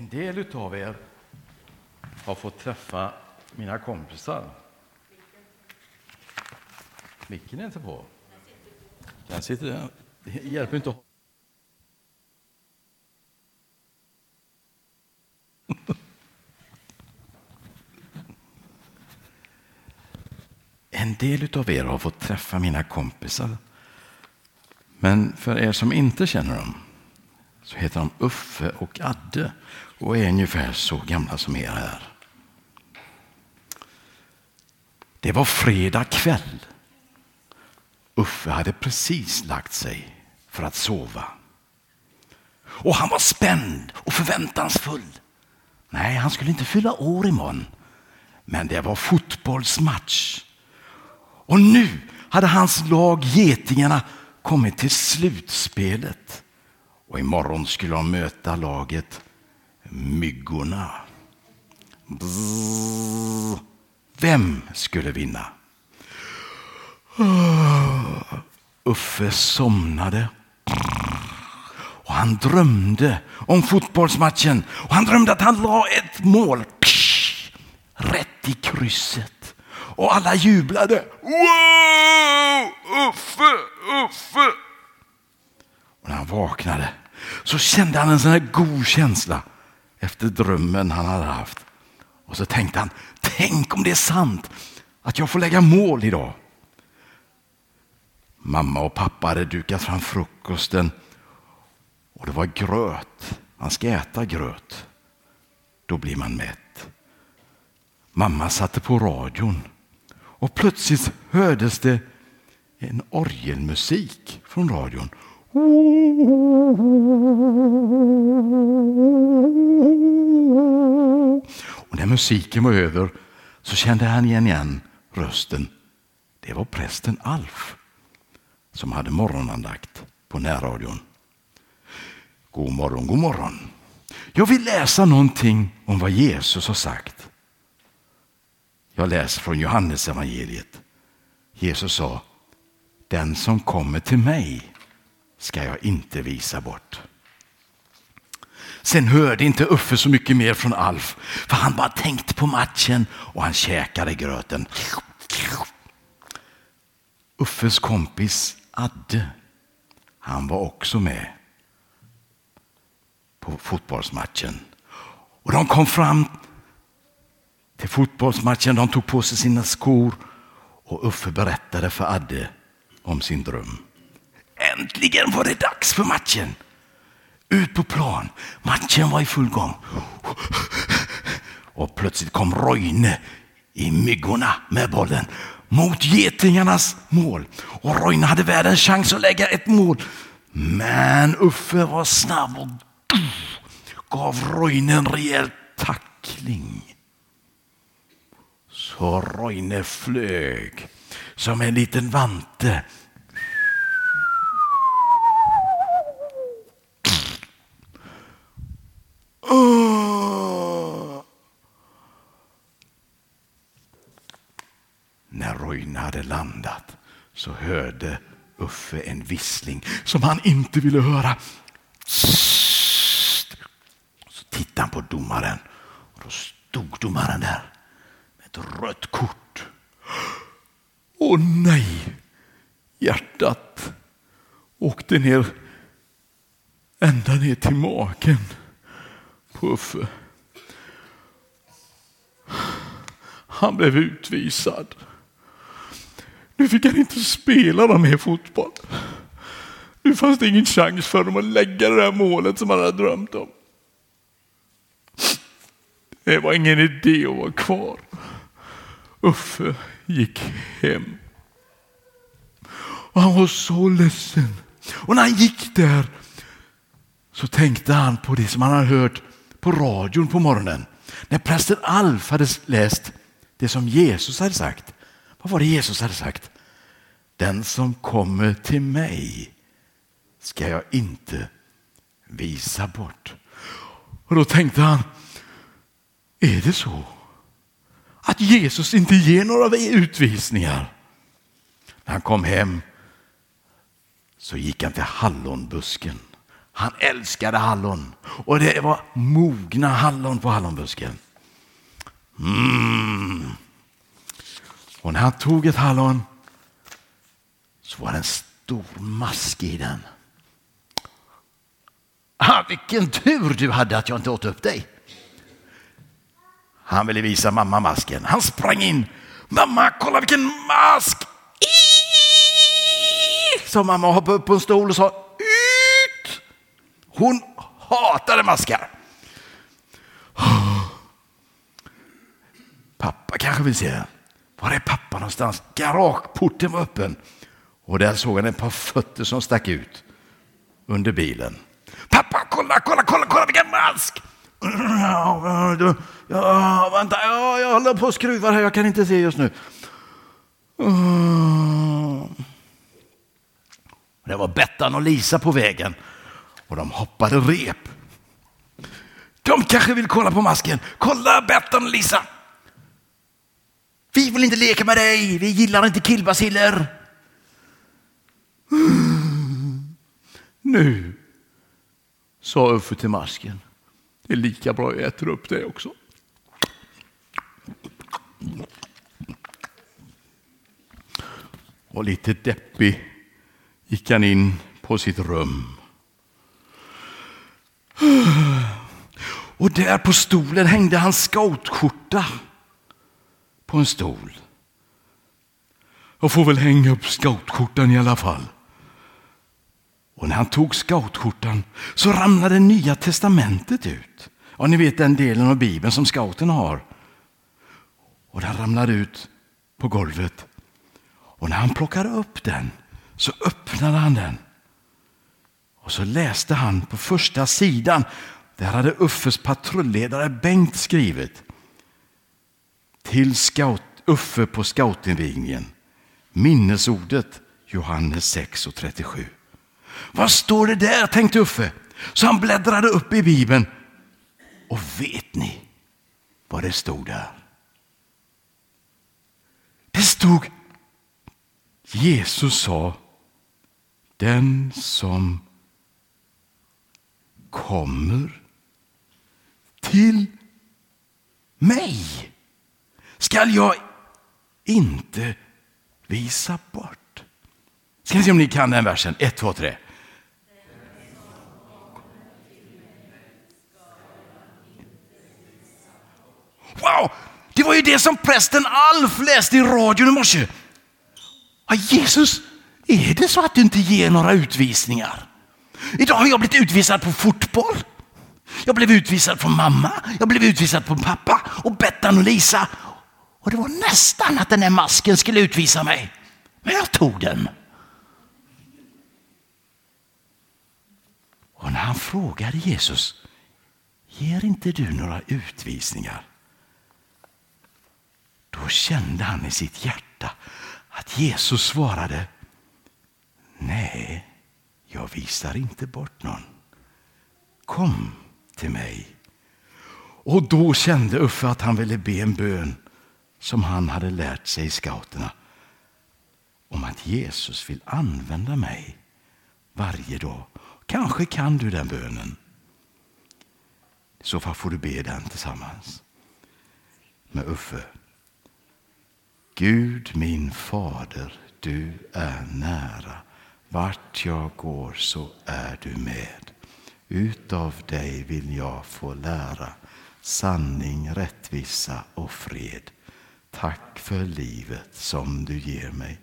En del av er har fått träffa mina kompisar. Micken är inte på. Den sitter där. Det hjälper inte att En del av er har fått träffa mina kompisar. Men för er som inte känner dem så heter de Uffe och Adde och är ungefär så gamla som er här. Det var fredag kväll. Uffe hade precis lagt sig för att sova. Och han var spänd och förväntansfull. Nej, han skulle inte fylla år imorgon. Men det var fotbollsmatch. Och nu hade hans lag Getingarna kommit till slutspelet. Och imorgon skulle de möta laget Myggorna. Bzzz. Vem skulle vinna? Ah, Uffe somnade. Och han drömde om fotbollsmatchen. Och han drömde att han la ett mål psh, rätt i krysset. Och alla jublade. Wow! Uffe, Uffe! Och när han vaknade så kände han en sån här god känsla efter drömmen han hade haft. Och så tänkte han, tänk om det är sant att jag får lägga mål idag. Mamma och pappa hade dukat fram frukosten och det var gröt. Man ska äta gröt. Då blir man mätt. Mamma satte på radion och plötsligt hördes det en orgelmusik från radion. Musiken var över så kände han igen, igen rösten. Det var prästen Alf som hade morgonandakt på närradion. God morgon, god morgon. Jag vill läsa någonting om vad Jesus har sagt. Jag läser från Johannes evangeliet. Jesus sa, den som kommer till mig ska jag inte visa bort. Sen hörde inte Uffe så mycket mer från Alf, för han bara tänkte på matchen och han käkade gröten. Uffes kompis Adde, han var också med på fotbollsmatchen. Och de kom fram till fotbollsmatchen, de tog på sig sina skor och Uffe berättade för Adde om sin dröm. Äntligen var det dags för matchen. Ut på plan. Matchen var i full gång. Och plötsligt kom Roine i myggorna med bollen mot getingarnas mål. Och Roine hade världens chans att lägga ett mål. Men Uffe var snabb och gav Roine en rejäl tackling. Så Roine flög som en liten vante När Roine hade landat så hörde Uffe en vissling som han inte ville höra. Så tittade han på domaren och då stod domaren där med ett rött kort. Åh nej! Hjärtat åkte ner ända ner till magen på Uffe. Han blev utvisad. Nu fick han inte spela någon mer fotboll. Nu fanns det ingen chans för dem att lägga det där målet som han hade drömt om. Det var ingen idé att vara kvar. Uffe gick hem. Och han var så ledsen. Och när han gick där så tänkte han på det som han hade hört på radion på morgonen. När prästen Alf hade läst det som Jesus hade sagt. Vad var det Jesus hade sagt? Den som kommer till mig ska jag inte visa bort. Och då tänkte han, är det så att Jesus inte ger några utvisningar? När han kom hem så gick han till hallonbusken han älskade hallon och det var mogna hallon på hallonbusken. Mm. Och när han tog ett hallon så var det en stor mask i den. Ah, vilken tur du hade att jag inte åt upp dig. Han ville visa mamma masken. Han sprang in. Mamma, kolla vilken mask! Sa mamma och hoppade upp på en stol och sa. Hon hatade maskar. Pappa kanske vill se. Var är pappa någonstans? Garageporten var öppen och där såg han ett par fötter som stack ut under bilen. Pappa, kolla, kolla, kolla, kolla vilken mask! Ja, ja, vänta, ja, jag håller på och skruvar här, jag kan inte se just nu. Det var Bettan och Lisa på vägen och de hoppade rep. De kanske vill kolla på masken. Kolla Bettan och Lisa! Vi vill inte leka med dig, vi gillar inte killbaciller. Nu, sa Uffe till masken. Det är lika bra jag äter upp det också. Och lite deppig gick han in på sitt rum. Och där på stolen hängde hans scoutskjorta på en stol. Jag får väl hänga upp scoutskjortan i alla fall. Och när han tog scoutskjortan så ramlade Nya testamentet ut. Ja, ni vet den delen av Bibeln som scouten har. Och den ramlade ut på golvet. Och när han plockade upp den så öppnade han den. Och så läste han på första sidan. Där hade Uffes patrulledare Bengt skrivit. Till scout, Uffe på scoutinvigningen. Minnesordet Johannes 6 och 37. Vad står det där, tänkte Uffe. Så han bläddrade upp i Bibeln. Och vet ni vad det stod där? Det stod Jesus sa den som kommer till mig skall jag inte visa bort. Ska vi se om ni kan den versen? Ett, två, tre. Wow! Det var ju det som prästen Alf läste i radion i morse. Ja, Jesus, är det så att du inte ger några utvisningar? Idag har jag blivit utvisad på fotboll. Jag blev utvisad från mamma, jag blev utvisad från pappa och Bettan och Lisa. Och det var nästan att den där masken skulle utvisa mig. Men jag tog den. Och när han frågade Jesus, ger inte du några utvisningar? Då kände han i sitt hjärta att Jesus svarade, nej, jag visar inte bort någon. Kom till mig. Och då kände Uffe att han ville be en bön som han hade lärt sig i scouterna om att Jesus vill använda mig varje dag. Kanske kan du den bönen. I så fall får du be den tillsammans med Uffe. Gud min fader, du är nära. Vart jag går så är du med. Utav dig vill jag få lära sanning, rättvisa och fred. Tack för livet som du ger mig.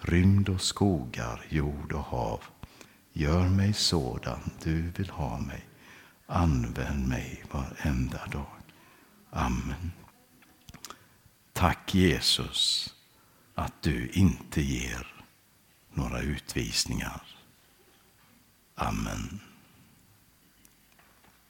Rymd och skogar, jord och hav. Gör mig sådan du vill ha mig. Använd mig varenda dag. Amen. Tack Jesus att du inte ger några utvisningar. Amen.